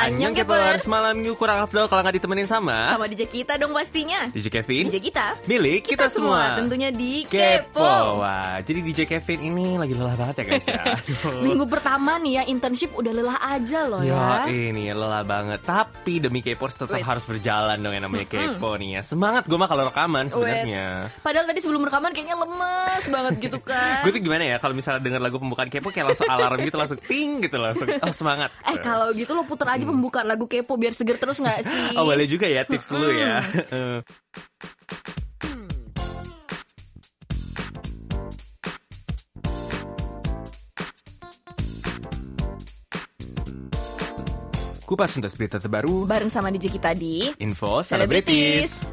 Annyeong Kepers Malam minggu kurang afdol kalau nggak ditemenin sama Sama DJ kita dong pastinya DJ Kevin DJ kita Milik kita, semua. Tentunya di Kepo Kepo Wah, jadi DJ Kevin ini lagi lelah banget ya guys ya. Minggu pertama nih ya internship udah lelah aja loh Ya, ya ini lelah banget. Tapi demi K-popers tetap Wits. harus berjalan dong yang namanya Kepo nih ya. Semangat gue mah kalau rekaman sebenarnya. Padahal tadi sebelum rekaman kayaknya lemes banget gitu kan Gue tuh gimana ya kalau misalnya denger lagu pembukaan Kepo kayak langsung alarm gitu langsung ting gitu langsung oh semangat. Eh kalau gitu lo puter aja pembukaan lagu Kepo biar seger terus gak sih? Oh boleh juga ya tips lu ya. Kupas tuntas berita terbaru, Bareng sama DJ kita di info selebritis.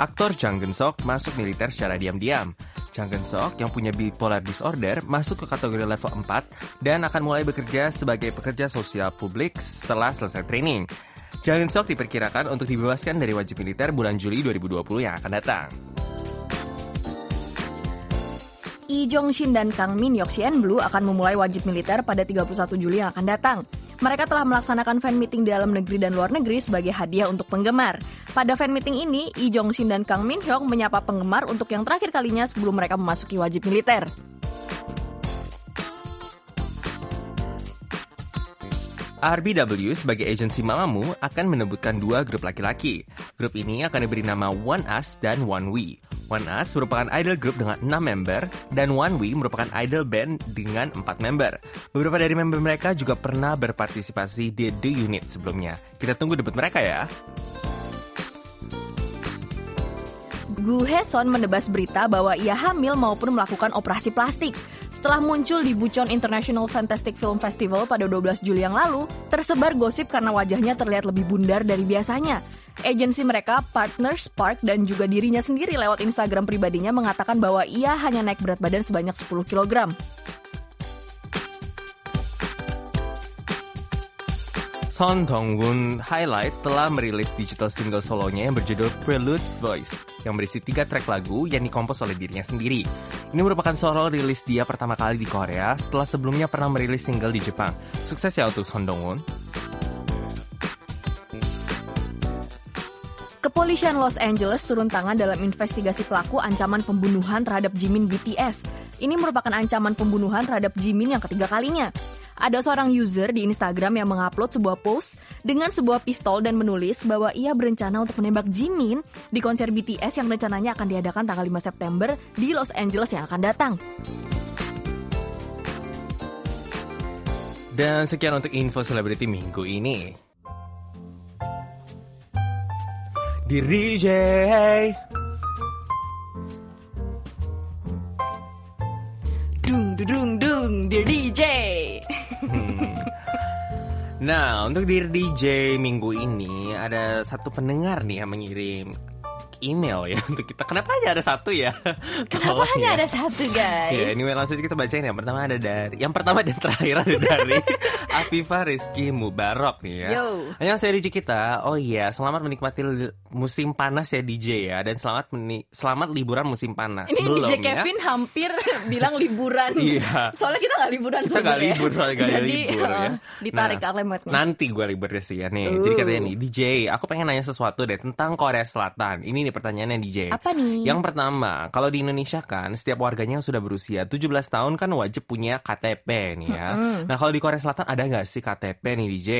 Aktor Jang Geun-sok masuk militer secara diam-diam. Jang Geun-sok yang punya bipolar disorder masuk ke kategori level 4 dan akan mulai bekerja sebagai pekerja sosial publik setelah selesai training. Jang Geun-sok diperkirakan untuk dibebaskan dari wajib militer bulan Juli 2020 yang akan datang. Lee Jong Shin dan Kang Min Yok Sien Blue akan memulai wajib militer pada 31 Juli yang akan datang. Mereka telah melaksanakan fan meeting di dalam negeri dan luar negeri sebagai hadiah untuk penggemar. Pada fan meeting ini, Lee Jong Shin dan Kang Min Hyuk menyapa penggemar untuk yang terakhir kalinya sebelum mereka memasuki wajib militer. RBW sebagai agensi Mamamoo akan menebutkan dua grup laki-laki. Grup ini akan diberi nama One Us dan One We. One Us merupakan idol group dengan 6 member dan One We merupakan idol band dengan 4 member. Beberapa dari member mereka juga pernah berpartisipasi di The Unit sebelumnya. Kita tunggu debut mereka ya. Gu Heson menebas berita bahwa ia hamil maupun melakukan operasi plastik. Setelah muncul di Bucheon International Fantastic Film Festival pada 12 Juli yang lalu, tersebar gosip karena wajahnya terlihat lebih bundar dari biasanya. Agensi mereka, Partners Park, dan juga dirinya sendiri lewat Instagram pribadinya mengatakan bahwa ia hanya naik berat badan sebanyak 10 kg. Son Donggun Highlight telah merilis digital single solonya yang berjudul Prelude Voice yang berisi tiga track lagu yang dikompos oleh dirinya sendiri. Ini merupakan solo rilis dia pertama kali di Korea setelah sebelumnya pernah merilis single di Jepang. Sukses ya untuk Son Donggun. Kepolisian Los Angeles turun tangan dalam investigasi pelaku ancaman pembunuhan terhadap Jimin BTS. Ini merupakan ancaman pembunuhan terhadap Jimin yang ketiga kalinya. Ada seorang user di Instagram yang mengupload sebuah post dengan sebuah pistol dan menulis bahwa ia berencana untuk menembak Jimin di konser BTS yang rencananya akan diadakan tanggal 5 September di Los Angeles yang akan datang. Dan sekian untuk info selebriti minggu ini. Di DJ Dung dung dung dung dear DJ. Nah, untuk Dear DJ minggu ini ada satu pendengar nih yang mengirim email ya untuk kita. Kenapa hanya ada satu ya? Kenapa Tolong hanya ya. ada satu guys? Ya, anyway langsung kita bacain yang pertama ada dari yang pertama dan terakhir ada dari Afifah Rizky Mubarok nih ya. Yo. Yang saya DJ kita. Oh iya, selamat menikmati musim panas ya DJ ya dan selamat meni- selamat liburan musim panas. Ini Belum DJ ya. Kevin hampir bilang liburan. Iya. Soalnya kita nggak liburan kita nggak sebenarnya. libur soalnya ada Jadi libur ya. eh, ditarik Nah, alamatnya. Nanti gue liburnya sih ya nih. Jadi Uh. katanya nih DJ, aku pengen nanya sesuatu deh tentang Korea Selatan. Ini nih pertanyaannya DJ. Apa nih? Yang pertama, kalau di Indonesia kan setiap warganya yang sudah berusia 17 tahun kan wajib punya KTP nih ya. Nah kalau di Korea Selatan ada nggak sih KTP nih DJ?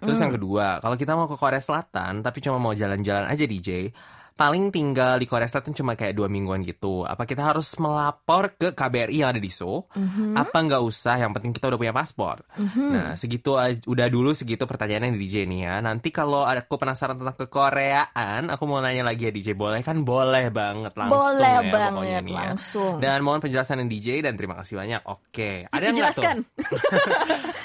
Terus yang kedua, kalau kita mau ke Korea Selatan tapi cuma mau jalan-jalan aja DJ, paling tinggal di Korea Selatan cuma kayak dua mingguan gitu. Apa kita harus melapor ke KBRI yang ada di Seoul? Apa nggak usah? Yang penting kita udah punya paspor. Nah segitu udah dulu segitu pertanyaannya di DJ nih ya. Nanti kalau ada aku penasaran tentang kekoreaan, aku mau nanya lagi ya DJ. Boleh kan? Boleh banget langsung Boleh ya banget, nih ya. langsung. Dan mohon penjelasan dari DJ dan terima kasih banyak. Oke. Ada yang? Dijelaskan.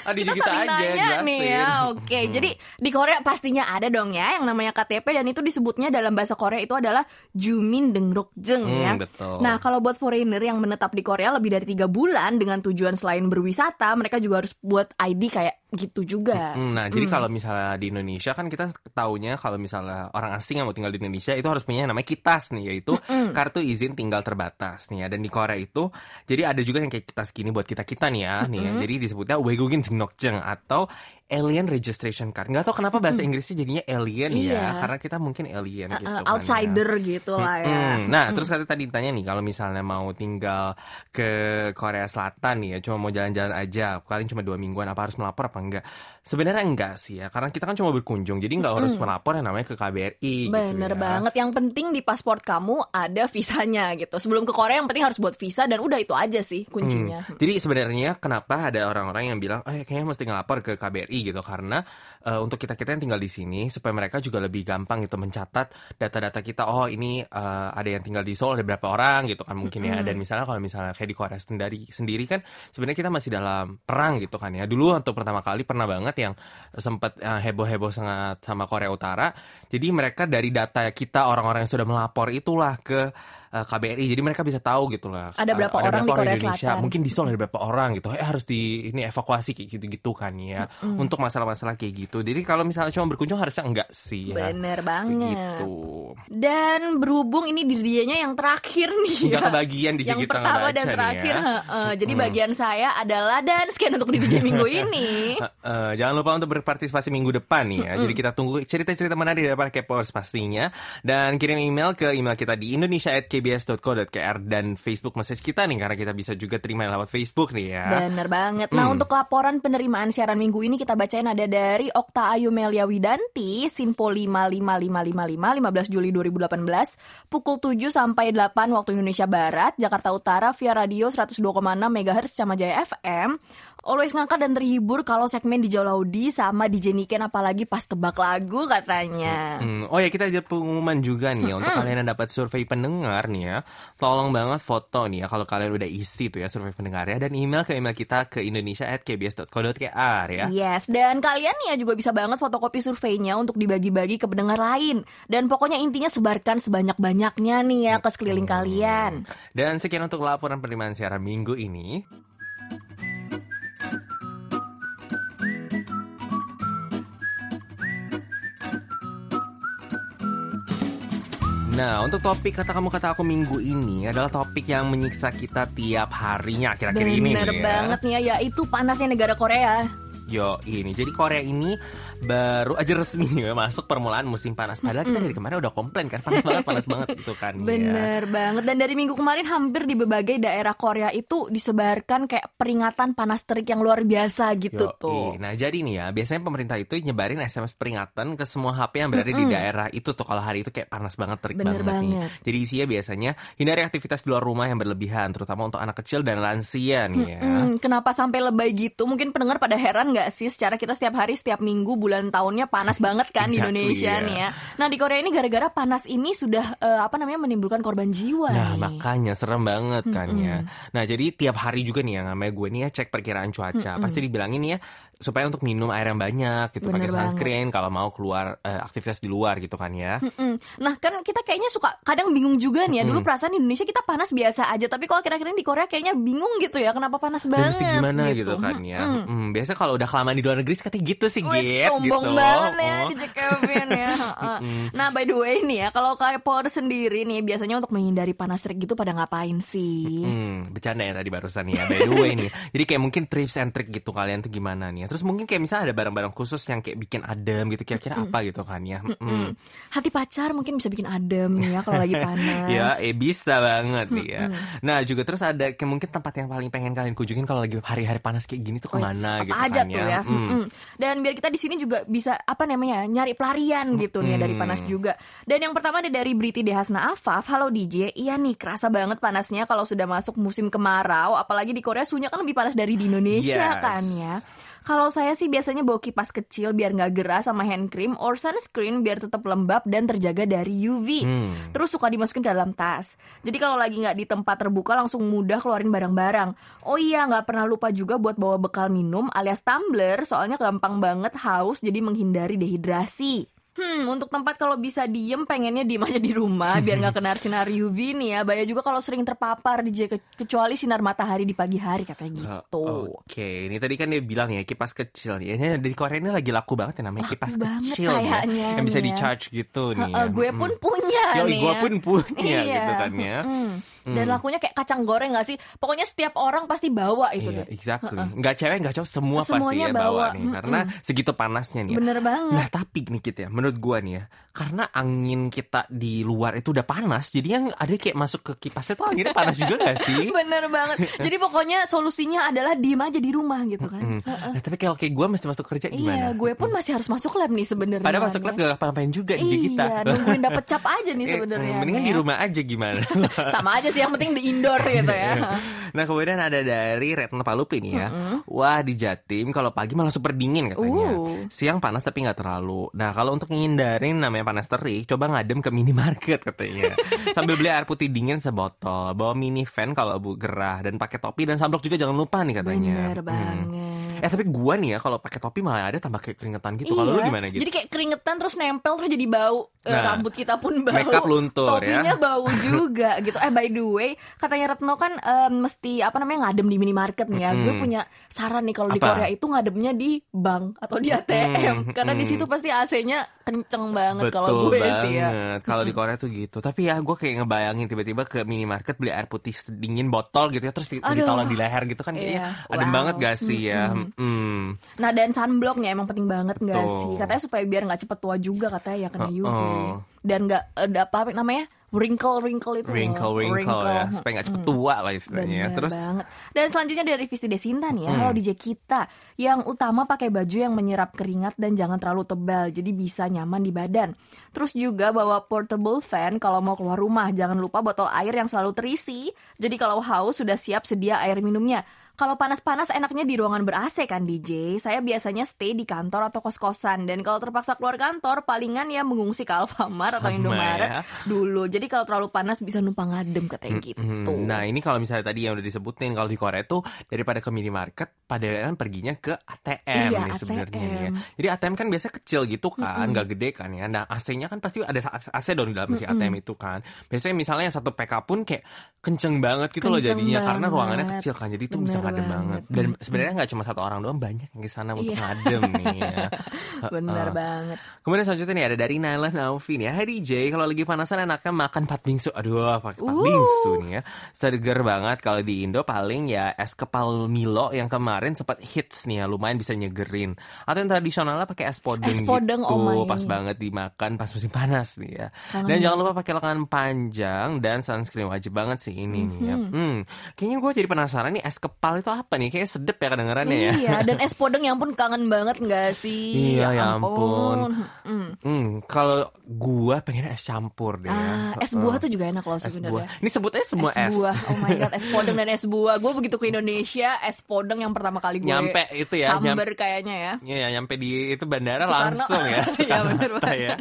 ah, DJ kita kita aja nanya jelasin. nih ya. Oke, jadi di Korea pastinya ada dong ya yang namanya KTP dan itu disebutnya dalam bahasa Korea itu adalah Jumin Dengrokjeng hmm, ya. Betul. Nah, kalau buat foreigner yang menetap di Korea lebih dari tiga bulan dengan tujuan selain berwisata, mereka juga harus buat ID kayak gitu juga. Hmm, nah, jadi hmm. kalau misalnya di Indonesia kan kita taunya kalau misalnya orang asing yang mau tinggal di Indonesia itu harus punya namanya kitas nih, yaitu hmm. kartu izin tinggal terbatas nih ya. Dan di Korea itu jadi ada juga yang kayak kitas gini buat kita kita nih ya, hmm. nih ya. Jadi disebutnya Wegugin Dengrokjeng atau alien registration card. Nggak tahu kenapa bahasa Inggrisnya jadinya alien Iya. ya, karena kita mungkin alien Uh, gitu uh, kan ya. outsider gitu lah ya. Mm-mm. Nah, terus kata tadi ditanya nih, kalau misalnya mau tinggal ke Korea Selatan nih ya, cuma mau jalan-jalan aja, paling cuma dua mingguan, apa harus melapor apa enggak? Sebenarnya enggak sih ya, karena kita kan cuma berkunjung, jadi nggak harus melapor yang namanya ke KBRI gitu Bener ya. banget. Yang penting di paspor kamu ada visanya gitu. Sebelum ke Korea yang penting harus buat visa dan udah itu aja sih kuncinya. Hmm. Jadi sebenarnya kenapa ada orang-orang yang bilang, eh kayaknya mesti ngelapor ke KBRI gitu karena eh, untuk kita kita yang tinggal di sini supaya mereka juga lebih gampang gitu mencatat data-data kita. Oh ini eh, ada yang tinggal di Seoul ada berapa orang gitu kan mungkin ya. Dan misalnya kalau misalnya kayak di Korea sendiri sendiri kan sebenarnya kita masih dalam perang gitu kan ya. Dulu untuk pertama kali pernah banget yang sempat eh, heboh-heboh sangat sama Korea Utara. Jadi mereka dari data kita orang-orang yang sudah melapor itulah ke eh, KBRI. Jadi mereka bisa tahu gitu lah. Ada berapa eh, orang di Korea Indonesia. Selatan. Mungkin di Seoul ada berapa orang gitu. Eh harus di ini evakuasi kayak gitu-gitu kan ya. Untuk masalah-masalah kayak gitu. Jadi kalau misalnya cuma berkunjung harusnya enggak sih ya. Bener banget. Begitu. Dan berhubung ini di dianya yang terakhir nih ya. Enggak kebagian di yang pertama dan nih terakhir. ya. heeh. Jadi bagian saya adalah dan sekian untuk di DJ minggu ini. Eh, jangan lupa untuk berpartisipasi minggu depan nih ya. Jadi kita tunggu cerita-cerita menarik dari para Kepers pastinya. Dan kirim email ke email kita di indonesia@kbs.co.kr dan Facebook message kita nih karena kita bisa juga terima lewat Facebook nih ya. Bener banget. Nah untuk laporan penerimaan siaran minggu ini kita bacain ada dari Okta Ayu Melia Widanti, Sinpo 55555 15 Juli 2018, pukul 7 sampai 8 waktu Indonesia Barat, Jakarta Utara via radio 102,6 MHz sama Jaya FM. Always ngangkat dan terhibur kalau segmen di Laudi sama DJ Niken apalagi pas tebak lagu katanya. Hmm, oh ya kita ada pengumuman juga nih ya untuk kalian yang dapat survei pendengar nih ya. Tolong banget foto nih ya kalau kalian udah isi tuh ya survei pendengarnya dan email ke email kita ke indonesia@kbs.co.kr ya. Yes, dan kalian ya juga bisa banget fotokopi surveinya untuk dibagi-bagi ke pendengar lain. Dan pokoknya intinya sebarkan sebanyak-banyaknya nih ya ke sekeliling kalian. Dan sekian untuk laporan penerimaan siaran minggu ini. Nah, untuk topik kata kamu kata aku minggu ini adalah topik yang menyiksa kita tiap harinya akhir-akhir ini Bener nih ya. banget nih ya, yaitu panasnya negara Korea. Yo, ini. Jadi Korea ini baru aja resmi nih ya, masuk permulaan musim panas. Padahal kita dari kemarin udah komplain kan panas banget, panas banget gitu kan. ya. Bener banget. Dan dari minggu kemarin hampir di berbagai daerah Korea itu disebarkan kayak peringatan panas terik yang luar biasa gitu Yoi. tuh. Nah jadi nih ya biasanya pemerintah itu nyebarin SMS peringatan ke semua HP yang berada di daerah itu tuh kalau hari itu kayak panas banget terik Bener banget, nih. banget. Jadi isinya biasanya hindari aktivitas di luar rumah yang berlebihan terutama untuk anak kecil dan lansia nih ya. Hmm, kenapa sampai lebay gitu? Mungkin pendengar pada heran nggak sih? Secara kita setiap hari, setiap minggu, bulan tahunnya panas banget kan di Exactly, Indonesia ya. nih ya. Nah di Korea ini gara-gara panas ini sudah eh, apa namanya menimbulkan korban jiwa Nah nih. makanya serem banget kan ya. Nah jadi tiap hari juga nih yang namanya gue nih ya cek perkiraan cuaca. Pasti dibilangin nih ya supaya untuk minum air yang banyak gitu Bener pakai banget. sunscreen kalau mau keluar eh, aktivitas di luar gitu kan ya. Mm. Nah kan kita kayaknya suka kadang bingung juga nih ya. Dulu perasaan di Indonesia kita panas biasa aja, tapi kok akhir-akhir ini di Korea kayaknya bingung gitu ya. Kenapa panas banget? gimana gitu, kan ya. Biasa kalau udah kelamaan di luar negeri katanya gitu sih Wih, Git sombong gitu. banget ya Oh. di Kevin ya. Nah by the way nih ya, kalau kayak Power sendiri nih biasanya untuk menghindari panas terik gitu pada ngapain sih? Hmm, bercanda ya tadi barusan nih ya. By the way nih. Jadi kayak mungkin tips and trick gitu kalian tuh gimana nih. Terus mungkin kayak misalnya ada barang-barang khusus yang kayak bikin adem gitu. Kira-kira apa gitu kan ya. Hmm. Hati pacar mungkin bisa bikin adem nih ya kalau lagi panas. Ya, eh bisa banget nih ya. Nah, juga terus ada kayak mungkin tempat yang paling pengen kalian kunjungin kalau lagi hari-hari panas kayak gini tuh Wih, ke mana apa gitu aja kan tuh ya. Hmm. Mm-mm. Dan biar kita di sini juga bisa apa namanya nyari pelarian gitu nih ya dari panas juga. Dan yang pertama ada dari Briti Dehasna Afaf. Halo DJ, iya nih kerasa banget panasnya kalau sudah masuk musim kemarau. Apalagi di Korea suhunya kan lebih panas dari di Indonesia Yes. kan ya. Kalau saya sih biasanya bawa kipas kecil biar nggak gerah sama hand cream or sunscreen biar tetap lembab dan terjaga dari UV. Hmm. Terus suka dimasukin ke dalam tas. Jadi kalau lagi nggak di tempat terbuka langsung mudah keluarin barang-barang. Oh iya nggak pernah lupa juga buat bawa bekal minum alias tumbler soalnya gampang banget haus jadi menghindari dehidrasi. Hmm, untuk tempat kalau bisa diem pengennya diem aja di rumah biar nggak kena sinar UV nih ya. Bahaya juga kalau sering terpapar di J, kecuali sinar matahari di pagi hari katanya gitu. Oh, Oke, ini tadi kan dia bilang ya kipas kecil nih. Ini di Korea ini lagi laku banget ya namanya Laku kipas kecil ya, yang bisa ya. di charge gitu nih. Heeh, ya. gue pun punya Yoi, nih gue ya. pun punya Iya. gitu kan ya. Mm. Dan lakunya kayak kacang goreng gak sih? Pokoknya setiap orang pasti bawa itu Iya, deh. exactly. Nggak cewek, nggak cowok, semua pasti Semuanya ya bawa, bawa. nih. Karena segitu panasnya nih. ya. Bener banget. Nah tapi nih Kit ya, menurut gua nih ya, karena angin kita di luar itu udah panas, jadi yang ada kayak masuk ke kipasnya tuh anginnya panas juga gak sih? Bener banget. Jadi pokoknya solusinya adalah diem aja di rumah gitu kan. Hmm. Nah, tapi kalau kayak gue mesti masuk kerja Iya, gimana? gue pun masih harus masuk lab nih sebenarnya. Padahal masuk lab gak ngapa-ngapain juga di kita. Iya, nungguin dapet cap aja nih Eh, sebenarnya. Mendingan di rumah aja gimana? Sama aja sih, yang penting di indoor gitu ya. Nah kemudian ada dari Retno Palupi nih ya. Wah di Jatim kalau pagi malah super dingin katanya. Uh. Siang panas tapi nggak terlalu. Nah kalau untuk ngindarin namanya panas terik, coba ngadem ke minimarket katanya. Sambil beli air putih dingin sebotol, bawa mini fan kalau bu gerah dan pakai topi dan sunblock juga jangan lupa nih katanya. Bener Hmm. banget. Eh tapi gua nih ya kalau pakai topi malah ada tambah kayak keringetan gitu. Kalau lu Iya. gimana gitu? Jadi kayak keringetan terus nempel terus jadi bau. Eh, Nah, rambut kita pun bau. makeup luntur ya. Topinya bau juga gitu. Eh by the way, katanya Retno kan em, mesti apa namanya ngadem di minimarket nih ya. Gue punya saran nih kalau di? Korea itu ngademnya di bank atau di ATM karena di situ pasti AC-nya kenceng banget kalau gue banget. sih ya. Kalau di Korea tuh gitu. Tapi ya gue kayak ngebayangin tiba-tiba ke minimarket beli air putih dingin botol gitu ya terus Aduh. ditaruh di leher gitu kan kayaknya Iya. adem Wow. banget gak sih ya. Mm. Nah dan sunblocknya emang penting banget nggak Tuh. sih? Katanya supaya biar nggak cepet tua juga katanya ya kena UV oh. dan nggak ada apa namanya wrinkle wrinkle itu. Wrinkle wrinkle ya supaya gak cepet tua lah istilahnya. ya. Bener Terus banget. Dan selanjutnya dari Visti Desinta nih ya. Halo DJ kita. Yang utama pakai baju yang menyerap keringat dan jangan terlalu tebal. Jadi bisa nyaman di badan. Terus juga bawa portable fan kalau mau keluar rumah. Jangan lupa botol air yang selalu terisi. Jadi kalau haus sudah siap sedia air minumnya. Kalau panas-panas enaknya di ruangan ber-AC kan DJ. Saya biasanya stay di kantor atau kos-kosan. Dan kalau terpaksa keluar kantor, palingan ya mengungsi ke Alfamart atau Indomaret ya. dulu. Jadi kalau terlalu panas bisa numpang ngadem katanya gitu. Nah ini kalau misalnya tadi yang udah disebutin kalau di Korea tuh daripada ke minimarket pada kan perginya ke ATM Iya, nih sebenarnya ya. Jadi ATM kan biasanya kecil gitu kan, nggak gede kan ya. Nah AC-nya kan pasti ada AC dong di dalam si ATM itu kan. Biasanya misalnya yang satu PK pun kayak kenceng banget gitu loh Kenceng jadinya karena banget. ruangannya kecil kan. Jadi itu bisa Bener ngadem banget. banget. Dan sebenarnya nggak cuma satu orang doang banyak yang sana untuk Iya. ngadem nih ya. Bener Heeh. banget. Kemudian selanjutnya nih ada dari Naila Naufin ya. Hai DJ, kalau lagi panasan enaknya makan pat bingsu. Aduh, pakai pat Uh. bingsu nih ya. Seger banget kalau di Indo paling ya es kepal Milo yang kemarin sempat hits nih ya, lumayan bisa nyegerin. Atau yang tradisionalnya pakai es podeng Es podeng, gitu. oh. Pas banget dimakan pas musim panas nih ya. Kangen Dan jangan lupa pakai lengan panjang dan sunscreen wajib banget sih ini nih ya. Hmm, kayaknya gue jadi penasaran nih es kepal itu apa nih? Kayaknya sedep ya kedengarannya ya. Iya, dan es podeng yang pun kangen banget nggak sih? Iya, ya ampun. Mm. Hmm, kalau gua pengen es campur deh. Ah, ya. es buah Heeh. tuh juga enak loh es sebenarnya. Ini sebutnya semua es. buah, oh my god, es podeng dan es buah. Gue begitu ke Indonesia, es podeng yang pertama kali gue Nyampe itu ya, samber kayaknya ya. Iya, ya, nyampe di itu bandara Soekarno. langsung ya. Iya, banget. ya.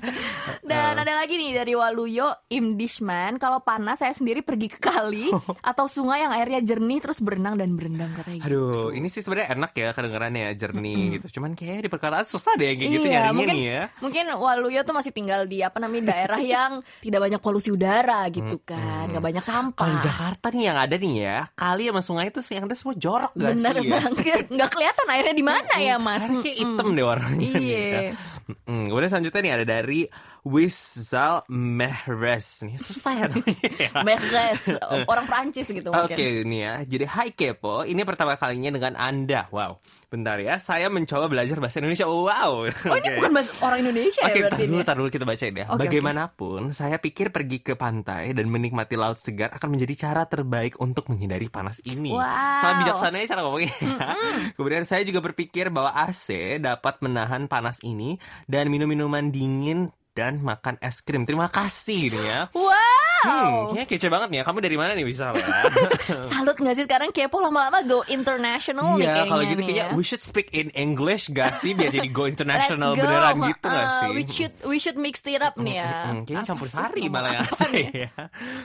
Dan ada lagi nih dari Waluyo Imdishman, kalau panas saya sendiri pergi ke kali atau sungai yang airnya jernih terus berenang dan berendam katanya. gitu. Aduh, ini sih sebenarnya enak ya kedengarannya ya jernih gitu. Cuman kayak di perkataan susah deh kayak gitu iya, nyarinya mungkin, nih ya. Mungkin Waluyo tuh masih tinggal di apa namanya daerah yang tidak banyak polusi udara gitu kan, nggak banyak sampah. Kalau di Jakarta nih yang ada nih ya, kali sama sungai itu yang ada semua jorok gak Bener sih ya? banget, nggak kelihatan airnya di mana ya mas? Karena kayak hitam deh warnanya nih Iya. ya. Mm, kemudian selanjutnya nih ada dari Wizal Mehres nih susah ya namanya. Mekres, orang Prancis gitu Oke mungkin. ini ya, jadi Hai Kepo, ini pertama kalinya dengan Anda. Wow, bentar ya, saya mencoba belajar bahasa Indonesia. Wow. Oh ini bukan bahasa orang Indonesia Oke, ya berarti dulu, tar dulu kita bacain ya. Oke, Bagaimanapun, saya pikir pergi ke pantai dan menikmati laut segar akan menjadi cara terbaik untuk menghindari panas ini. Wow. Sangat bijaksana ya cara ngomongnya. Kemudian saya juga berpikir bahwa AC dapat menahan panas ini dan minum minuman dingin dan makan es krim. Terima kasih nih ya. Wow, Hmm, kayaknya kece banget nih ya. Kamu dari mana nih bisa? Salut gak sih sekarang kepo lama-lama go international nih Iya, kayaknya kalau gitu kayaknya ya. we should speak in English gak sih biar jadi go international go. beneran gitu gak Uh, sih? we should we should mix it up nih ya. Hmm, kayaknya campur sari malah ya. ya.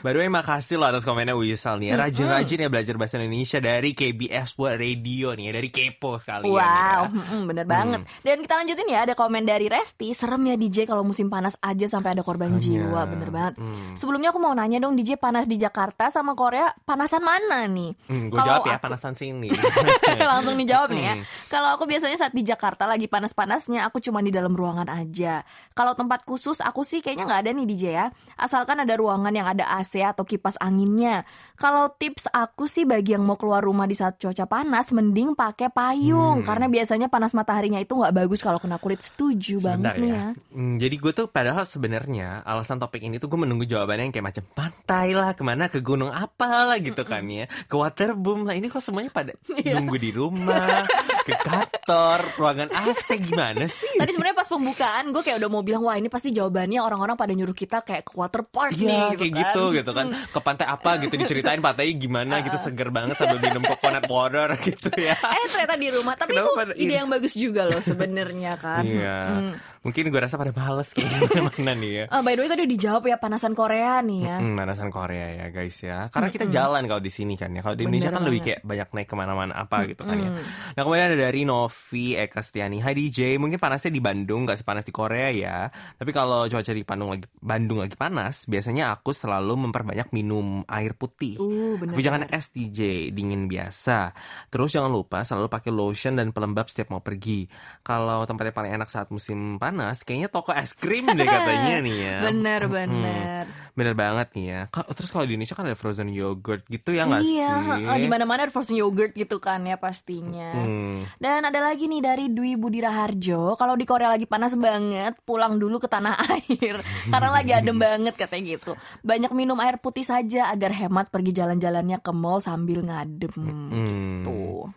By the way, makasih loh atas komennya Wisal nih ya. Rajin-rajin ya belajar bahasa Indonesia dari KBS World Radio nih ya. Dari Kepo sekalian Wow, ya. mm-mm, bener banget. Dan kita lanjutin ya, ada komen dari Resti. Serem ya DJ kalau musim panas aja sampai ada korban jiwa, bener banget. Sebelumnya aku mau nanya dong DJ panas di Jakarta sama Korea panasan mana nih? Hmm, gue jawab ya, aku- panasan sini. Langsung dijawab nih ya. Hmm. Kalau aku biasanya saat di Jakarta lagi panas-panasnya, aku cuma di dalam ruangan aja. Kalau tempat khusus, aku sih kayaknya nggak ada nih DJ ya. Asalkan ada ruangan yang ada AC atau kipas anginnya. Kalau tips aku sih bagi yang mau keluar rumah di saat cuaca panas, mending pakai payung. Hmm. Karena biasanya panas mataharinya itu nggak bagus kalau kena kulit. Setuju banget Sebentar nih ya. ya. Hmm, jadi gue tuh padahal sebenarnya alasan topik ini tuh gue menunggu jawabannya yang kayak macam pantai lah, ke mana ke gunung apa lah gitu kan ya, ke waterboom lah. Ini kok semuanya pada Iya. nunggu di rumah, ke kantor, ruangan AC gimana sih? Tadi sebenarnya pas pembukaan gue kayak udah mau bilang wah ini pasti jawabannya orang-orang pada nyuruh kita kayak ke water park Iya nih kayak kan. gitu gitu kan ke pantai apa gitu diceritain pantainya gimana gitu seger banget sambil minum coconut water gitu ya. Eh ternyata di rumah tapi Kenapa itu pada ide ini? yang bagus juga loh sebenarnya kan. Iya. Mm. Mungkin gue rasa pada males kayaknya mana nih ya. Ah, by the way tadi dijawab ya panasan Korea nih ya. Hmm, manasan Korea ya guys ya. Karena kita jalan kalau di sini kan ya. Kalau di Bener Indonesia kan lebih kayak banyak naik ke mana-mana apa gitu kan ya. Nah kemudian ada dari Novi Eka Stiani. Hai DJ, mungkin panasnya di Bandung nggak sepanas di Korea ya. Tapi kalau cuaca di Bandung lagi Bandung lagi panas, biasanya aku selalu memperbanyak minum air putih. Uh, bener Tapi jangan es DJ, dingin biasa. Terus jangan lupa selalu pakai lotion dan pelembab setiap mau pergi. Kalau tempatnya paling enak saat musim panas, kayaknya toko es krim deh katanya nih ya. Bener Hmm. Bener. Banget nih ya. Terus kalau di Indonesia kan ada frozen yogurt gitu ya nggak Iya, sih? heeh, di mana-mana ada frozen yogurt gitu kan ya pastinya. Hmm. Dan ada lagi nih dari Dwi Budi Raharjo, kalau di Korea lagi panas banget, pulang dulu ke tanah air karena lagi adem banget katanya gitu. Banyak minum air putih saja agar hemat pergi jalan-jalannya ke mall sambil ngadem. Hmm. Tuh.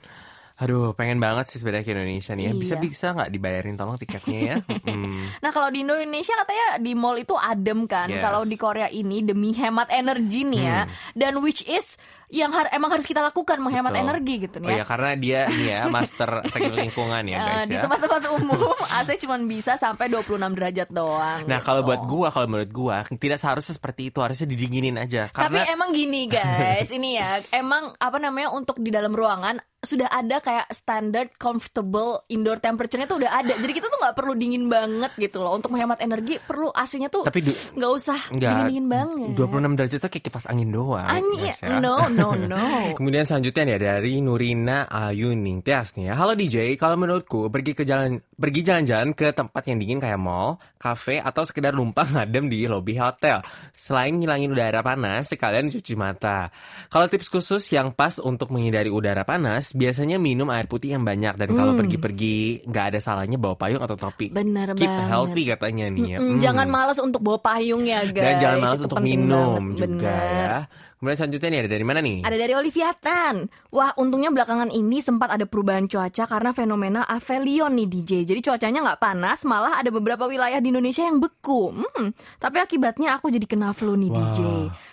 Aduh, pengen banget sih sebenarnya ke Indonesia nih ya. Iya. Bisa-bisa nggak dibayarin tolong tiketnya ya? Hmm. Nah kalau di Indonesia katanya di mall itu adem kan. Yes. Kalau di Korea ini demi hemat energi nih ya. Dan which is yang har- emang harus kita lakukan menghemat Hmm. Betul. energi gitu Oh nih ya ya. karena dia nih ya master teknik lingkungan ya Eh, guys di ya. tempat-tempat umum AC cuma bisa sampai 26 derajat doang. Nah gitu. kalau buat gua, kalau menurut gua tidak seharusnya seperti itu, harusnya didinginin aja. Tapi Karena emang gini guys, ini ya emang apa namanya untuk di dalam ruangan sudah ada kayak standard comfortable indoor temperature-nya tuh udah ada. Jadi kita tuh nggak perlu dingin banget gitu loh. Untuk menghemat energi perlu AC-nya tuh Tapi du- nggak usah dingin-dingin banget. 26 derajat tuh kayak kipas angin doang. Guys ya. no no no. Kemudian selanjutnya nih dari Nurina Ayuning Tias nih ya. Halo DJ, kalau menurutku pergi ke jalan pergi jalan-jalan ke tempat yang dingin kayak mall, kafe atau sekedar numpang ngadem di lobi hotel. Selain ngilangin udara panas, sekalian cuci mata. Kalau tips khusus yang pas untuk menghindari udara panas, biasanya minum air putih yang banyak dan kalau pergi-pergi nggak ada salahnya bawa payung atau topi. Bener Keep banget. healthy katanya nih ya. Mm. Jangan males untuk bawa payung ya guys. Dan jangan malas untuk minum banget. juga Bener. ya. Kemudian selanjutnya nih ada dari mana nih? Ada dari Olivia Tan. Wah, untungnya belakangan ini sempat ada perubahan cuaca karena fenomena Avelion nih DJ. Jadi cuacanya nggak panas, malah ada beberapa wilayah di Indonesia yang beku. Hmm, tapi akibatnya aku jadi kena flu nih DJ.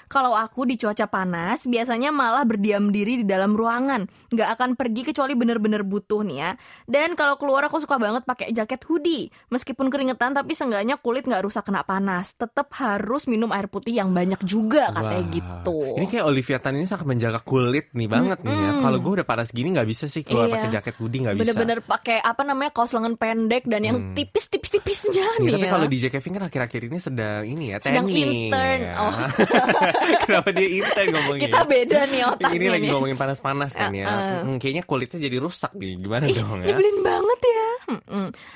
Kalau aku di cuaca panas, biasanya malah berdiam diri di dalam ruangan. Nggak akan pergi kecuali bener-bener butuh nih ya. Dan kalau keluar aku suka banget pakai jaket hoodie. Meskipun keringetan, tapi seenggaknya kulit nggak rusak kena panas. Tetap harus minum air putih yang banyak juga katanya Wah. gitu. Ini kayak Olivia Tan ini sangat menjaga kulit nih banget nih ya. Kalau gue udah panas gini nggak bisa sih keluar Iya. pakai jaket hoodie nggak bisa. Bener-bener pakai apa namanya kaos lengan pendek dan yang tipis-tipis-tipisnya Nih, nih. tapi ya. kalau DJ Kevin kan akhir-akhir ini sedang ini ya Sedang tanning, intern. ya. Oh. Kenapa dia intern ngomongnya? kita beda nih otaknya Ini lagi nih. ngomongin panas-panas kan ya. Uh-uh. Hmm, kayaknya kulitnya jadi rusak nih. Gimana Ih, dong ya? nyebelin banget ya.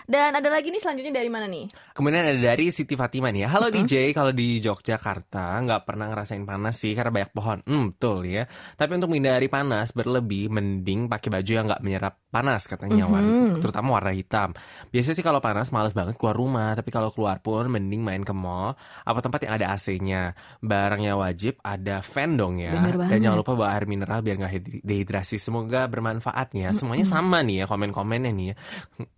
Dan ada lagi nih selanjutnya dari mana nih? Kemudian ada dari Siti Fatima nih ya. Halo Uh-uh. DJ, kalau di Yogyakarta nggak pernah ngerasain panas sih karena banyak pohon. Hmm, betul ya. Tapi untuk menghindari panas berlebih, mending pakai baju yang nggak menyerap panas katanya, Mm-hmm. warna, terutama warna hitam. Biasanya sih kalau panas males banget keluar rumah, tapi kalau keluar pun mending main ke mall apa tempat yang ada AC-nya. Barang yang wajib ada fan dong ya. Dan jangan lupa bawa air mineral biar nggak hid- dehidrasi. Semoga bermanfaat ya. Semuanya sama nih ya komen-komennya nih ya.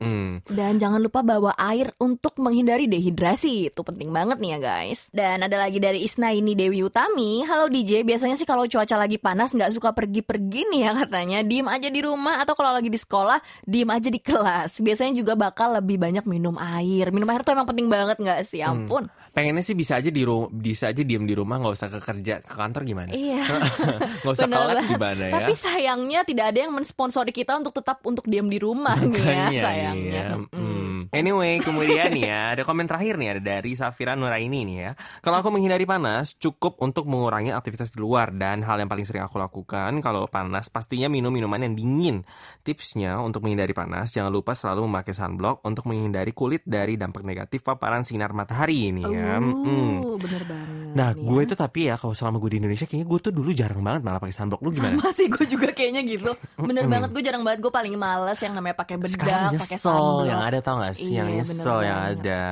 Mm. Dan jangan lupa bawa air untuk menghindari dehidrasi. Itu penting banget nih ya guys. Dan ada lagi dari Isna ini Dewi Utami. Halo DJ, biasanya sih kalau cuaca lagi panas nggak suka pergi-pergi nih ya katanya. Diem aja di rumah atau kalau lagi di sekolah diem aja di kelas. Biasanya juga bakal lebih banyak minum air. Minum air tuh emang penting banget nggak sih? Hmm. Pengennya sih bisa aja di bisa aja diem di rumah nggak usah ke kerja ke kantor gimana? Iya. Nggak usah banget. gimana ya? Tapi sayangnya tidak ada yang mensponsori kita untuk tetap untuk diam di rumah nih ya nih sayangnya. ya. Mm-mm. Hmm. Anyway, kemudian nih ya, ada komen terakhir nih ada dari Safira Nuraini nih ya. Kalau aku menghindari panas, cukup untuk mengurangi aktivitas di luar dan hal yang paling sering aku lakukan kalau panas pastinya minum minuman yang dingin. Tipsnya untuk menghindari panas, jangan lupa selalu memakai sunblock untuk menghindari kulit dari dampak negatif paparan sinar matahari ini ya. Mm. Uh, bener banget. Nah, gue ya. tuh tapi ya kalau selama gue di Indonesia kayaknya gue tuh dulu jarang banget malah pakai sunblock. Lu gimana? Sama sih gue juga kayaknya gitu Bener banget gue jarang banget Gue paling males yang namanya pakai bedak pakai nyesel sunblock yang ada tau gak sih? yang Iya, nyesel bener yang ada.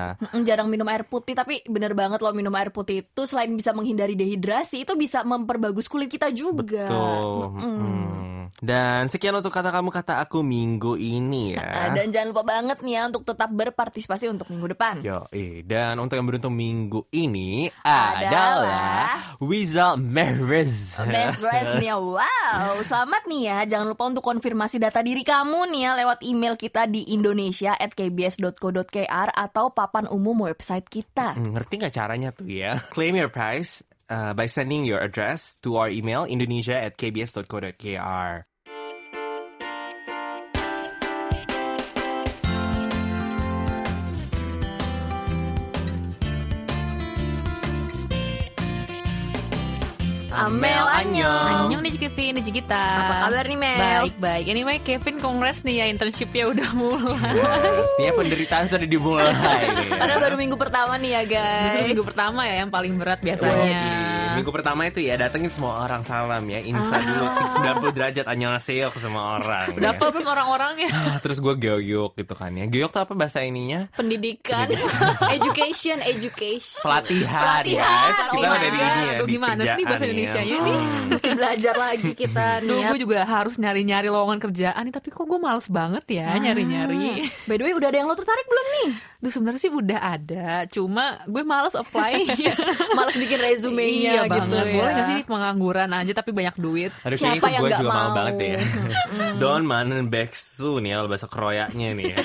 Jarang minum air putih Tapi bener banget loh minum air putih itu Selain bisa menghindari dehidrasi Itu bisa memperbagus kulit kita juga Betul. Mm. Dan sekian untuk kata kamu kata aku minggu ini Ah, ya. Dan jangan lupa banget nih ya Untuk tetap berpartisipasi untuk minggu depan Yo, eh. dan untuk yang beruntung minggu ini Adalah- adalah Wizal Merez. Best nih ya Wow Selamat nih ya Jangan lupa untuk konfirmasi data diri kamu nih ya Lewat email kita di indonesia at kbs.co.kr Atau papan umum website kita Hmm, ngerti nggak caranya tuh ya? Claim your prize uh, by sending your address to our email indonesia at kbs.co.kr. Amel Anyong Annyeong nih Kevin, nih kita. Apa kabar nih Mel? Baik, baik. Anyway, Kevin kongres nih ya internshipnya udah mulai. Pastinya penderitaan sudah dimulai. Padahal baru minggu pertama nih ya guys Justru minggu pertama ya yang paling berat biasanya. Wih, Minggu pertama itu ya datengin semua orang salam ya Insta Ah. dulu 90 derajat annyeonghaseyo ke semua orang Udah ya. apa belum orang-orangnya? Terus gue geoyok gitu kan ya Geoyok tuh apa bahasa ininya? Pendidikan Education Education Pelatihan, ya Pelatihan, Kita oh udah di ini ya Aduh, di gimana sih kerjaan bahasa ya. Indonesianya nih? Mesti belajar lagi kita Duh, nih ya. gue juga harus nyari-nyari lowongan kerjaan nih, tapi kok gue males banget ya nyari-nyari. By the way udah ada yang lo tertarik belum nih? Duh, sebenarnya sih udah ada, cuma gue males apply. Males bikin resumenya iya gitu banget. ya Boleh gak sih pengangguran aja tapi banyak duit? Aduh Siapa yang gue nggak juga mau mau? banget deh ya Don manen nih ya Kalau bahasa kroyaknya nih ya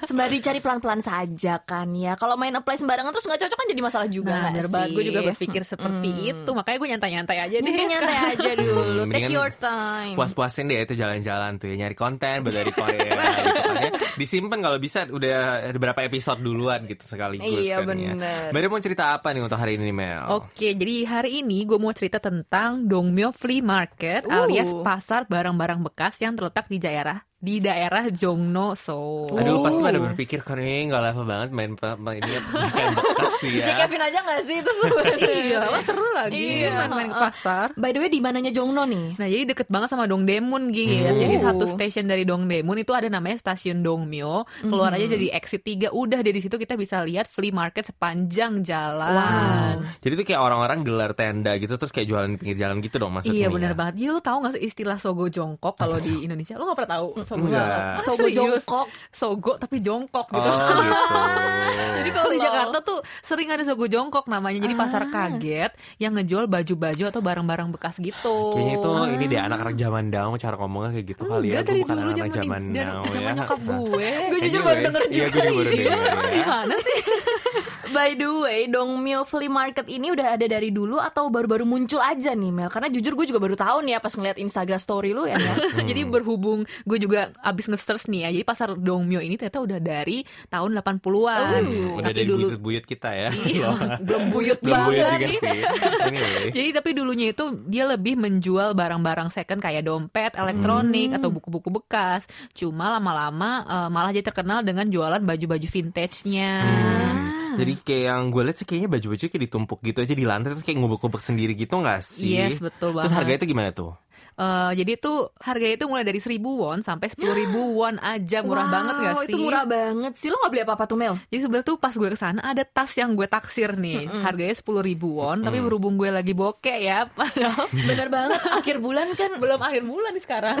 Sembari cari pelan-pelan saja kan ya Kalau main apply sembarangan terus nggak cocok kan jadi masalah juga Nah, bener banget. sih? Gue juga berpikir seperti itu. Makanya gue nyantai-nyantai aja deh. Nyantai aja dulu Hmm, Take your time Puas-puasin deh itu jalan-jalan tuh ya Nyari konten buat dari Korea gitu kan ya. Disimpan kalau bisa udah berapa episode duluan gitu sekaligus Iya, kan ya bener. Baru mau cerita apa nih untuk hari ini Mel? Oke, jadi hari ini gue mau cerita tentang Dongmyo Flea Market Uh. alias pasar barang-barang bekas yang terletak di daerah di daerah Jongno So. Aduh pasti Oh. pada berpikir kan ini nggak level banget main main ini bukan bekas nih ya. Cek Kevin aja nggak sih itu sebenarnya Iya, seru lagi Iya, main-main ke pasar. By the way di mananya Jongno nih? Nah, jadi deket banget sama Dongdaemun gitu. Hmm. Jadi Oh. satu stasiun dari Dongdaemun itu ada namanya stasiun Dongmyo. Keluar aja dari exit 3, udah dari situ kita bisa lihat flea market sepanjang jalan. Wow. Jadi tuh kayak orang-orang gelar tenda gitu terus kayak jualan di pinggir jalan gitu dong maksudnya. Iya ya? bener banget. Iya lo tau gak sih istilah sogo jongkok kalau di Indonesia? Lo gak pernah tahu sogo Enggak. Ah, Sogo jongkok. Sogo tapi jongkok Oh gitu. gitu. Jadi kalau di. Jakarta tuh sering ada sogo jongkok namanya. Jadi pasar Ah. kaget yang ngejual baju-baju atau barang-barang bekas gitu. Kayaknya itu ini deh anak-anak zaman now cara ngomongnya kayak gitu kali ya. Gue dari bukan dulu anak-anak zaman zaman dan now zaman ya. nyokap gue. Gue jujur baru denger Iya juga gue juga baru sih. denger ya. Gimana sih? By the way, Dongmyo Flea Market ini udah ada dari dulu atau baru-baru muncul aja nih Mel? Karena jujur gue juga baru tahu nih ya pas ngeliat Instagram story lu ya. Mel. jadi berhubung gue juga abis nge-search nih ya. Jadi pasar Dongmyo ini ternyata udah dari tahun 80-an. Uh, Udah tapi dari dulu buyut-buyut kita ya. Iya, belum buyut Belum buyut banget juga sih. Anyway. Jadi tapi dulunya itu dia lebih menjual barang-barang second kayak dompet, elektronik atau buku-buku bekas. Cuma lama-lama eh, malah jadi terkenal dengan jualan baju-baju vintage-nya. Jadi kayak yang gue lihat sih kayaknya baju-baju kayak ditumpuk gitu aja di lantai terus kayak ngubek-ngubek sendiri gitu nggak sih? Yes, betul Terus banget. harganya itu gimana tuh? Eh, jadi itu harganya itu mulai dari 1000 won sampai 10.000 won aja murah Wow, banget gak sih? itu murah banget sih. Lo gak beli apa-apa tuh Mel? Jadi sebenarnya tuh pas gue ke sana ada tas yang gue taksir nih, harganya 10.000 won, tapi berhubung gue lagi bokeh ya, padahal Bener banget. Akhir bulan kan belum akhir bulan nih sekarang.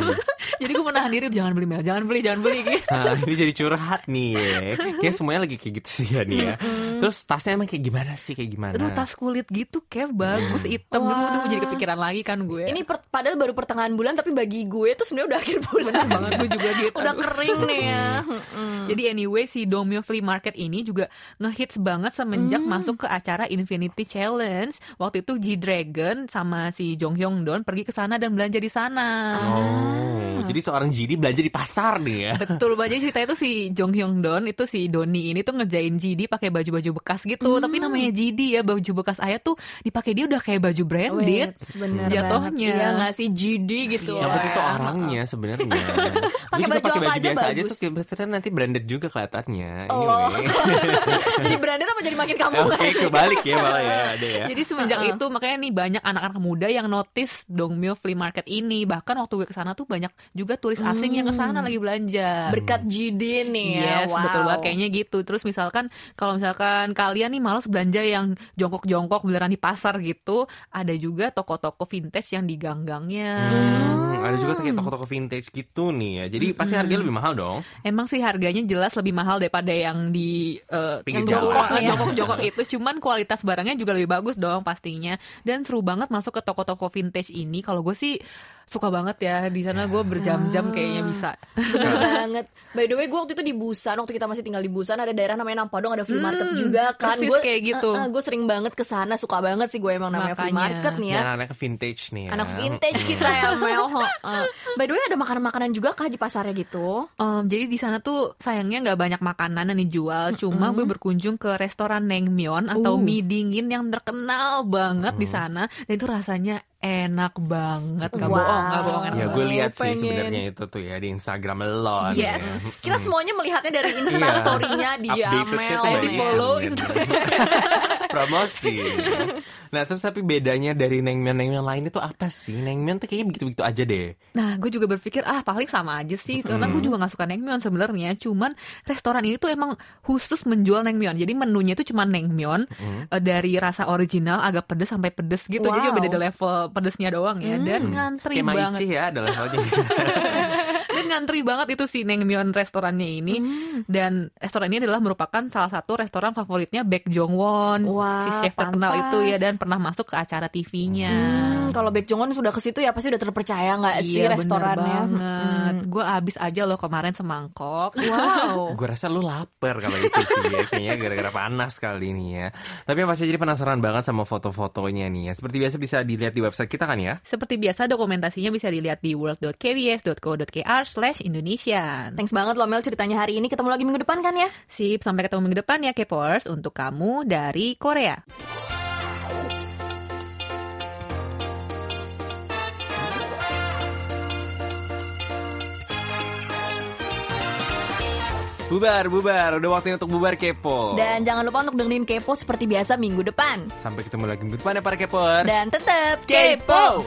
jadi gue menahan diri jangan beli Mel, jangan beli, jangan beli gitu. Nah, ini jadi curhat nih ya. Kayak semuanya lagi kayak gitu sih ya nih ya. Terus tasnya emang kayak gimana sih? Kayak gimana? Aduh tas kulit gitu kayak bagus hitam dulu Wah. aduh jadi kepikiran lagi kan gue. ini per- padahal baru pertengahan bulan tapi bagi gue tuh sebenarnya udah akhir bulan. Bener banget gue juga gitu. udah kering nih ya. Jadi anyway si Domio Flea Market ini juga ngehits banget semenjak masuk ke acara Infinity Challenge. Waktu itu G Dragon sama si Jong Hyun Don pergi ke sana dan belanja di sana. Oh, jadi seorang GD belanja di pasar nih ya. Betul banget Jadi ceritanya itu si Jong Hyun Don itu si Doni ini tuh ngerjain GD pakai baju-baju bekas gitu. Tapi namanya GD ya baju bekas ayah tuh dipakai dia udah kayak baju branded. Wait, bener Jatuhnya. banget. Iya nggak sih GD gitu. Yang penting tuh orangnya sebenarnya. Pakai Gue juga baju apa baju aja biasa aja bagus. tuh kayak berarti nanti branded juga kelihatannya. Oh. Jadi branded apa jadi makin kamu Oke, kebalik ya malah ya ada ya. Jadi semenjak itu makanya nih banyak anak-anak muda yang notice Dongmyo Flea Market ini. Bahkan waktu gue ke sana tuh banyak juga turis asing yang ke sana lagi belanja. berkat GD nih ya. Yes, wow. betul banget kayaknya gitu. Terus misalkan kalau misalkan kalian nih males belanja yang jongkok-jongkok beneran di pasar gitu, ada juga toko-toko vintage yang di gang-gangnya. Hmm, ada juga kayak toko-toko vintage gitu nih ya. Jadi pasti harganya lebih mahal dong. Emang sih harganya jelas lebih mahal daripada yang di eh, Pinggir jongkok, jalan. eh, jongkok-jongkok itu. Cuman kualitas barangnya juga lebih bagus dong pastinya. Dan seru banget masuk ke toko-toko vintage ini. Kalau gue sih suka banget ya di sana gue berjam-jam kayaknya bisa. Bener banget. By the way, gue waktu itu di Busan, waktu kita masih tinggal di Busan, ada daerah namanya Nampadong, ada flea market Hmm, juga kan. Gue kayak gitu. gue sering banget ke sana, suka banget sih gue emang namanya flea Makanya. market nih ya. Ya, anak-anak vintage nih ya. Anak vintage kita ya Mel. Heeh. By the way, ada makanan-makanan juga kah di pasarnya gitu? Um, jadi di sana tuh sayangnya nggak banyak makanan yang dijual, cuma gue berkunjung ke restoran Naengmyeon atau Uh. mie dingin yang terkenal banget di sana dan itu rasanya enak banget, nggak Wow. bohong, nggak bohong enak Ya gue lihat sih sebenarnya itu tuh ya di Instagram lo. Yes. ya. Kita semuanya melihatnya dari Insta Iya. story-nya di Jamel. di follow. Instagram. Promosi. Nah terus tapi bedanya dari nengmian-nengmian lain itu apa sih? Nengmian tuh kayaknya begitu-begitu aja deh. Nah, gue juga berpikir ah paling sama aja sih karena gue juga nggak suka naengmyeon sebenarnya. Cuman restoran ini tuh emang khusus menjual naengmyeon. Jadi menunya itu cuma naengmyeon eh, dari rasa original agak pedes sampai pedes gitu. Jadi cuma Wow. beda level pedesnya doang ya dan ngantri Kayak banget. Maichi ya ada levelnya. Ngantri banget itu si Naengmyeon restorannya ini. Dan restoran ini adalah merupakan salah satu restoran favoritnya Baek Jong Won, Wah, si chef terkenal pantas. itu ya dan pernah masuk ke acara TV-nya. Hmm, kalau Baek Jongon sudah ke situ ya pasti udah terpercaya nggak sih Iya restorannya? bener banget. Gue habis aja loh kemarin semangkok. Wow. Gue rasa lu lapar kalau itu sih ya. Kayaknya gara-gara panas kali ini ya. Tapi yang pasti jadi penasaran banget sama foto-fotonya nih ya. Seperti biasa bisa dilihat di website kita kan ya. Seperti biasa dokumentasinya bisa dilihat di world.kbs.co.kr slash Indonesian. Thanks banget loh Mel ceritanya hari ini. Ketemu lagi minggu depan kan ya? Sip, sampai ketemu minggu depan ya Kpers untuk kamu dari Korea. Bubar, bubar. Udah waktunya untuk bubar kepo. Dan jangan lupa untuk dengerin Kepo seperti biasa minggu depan. Sampai ketemu lagi minggu depan ya para kepers. Dan tetap kepo.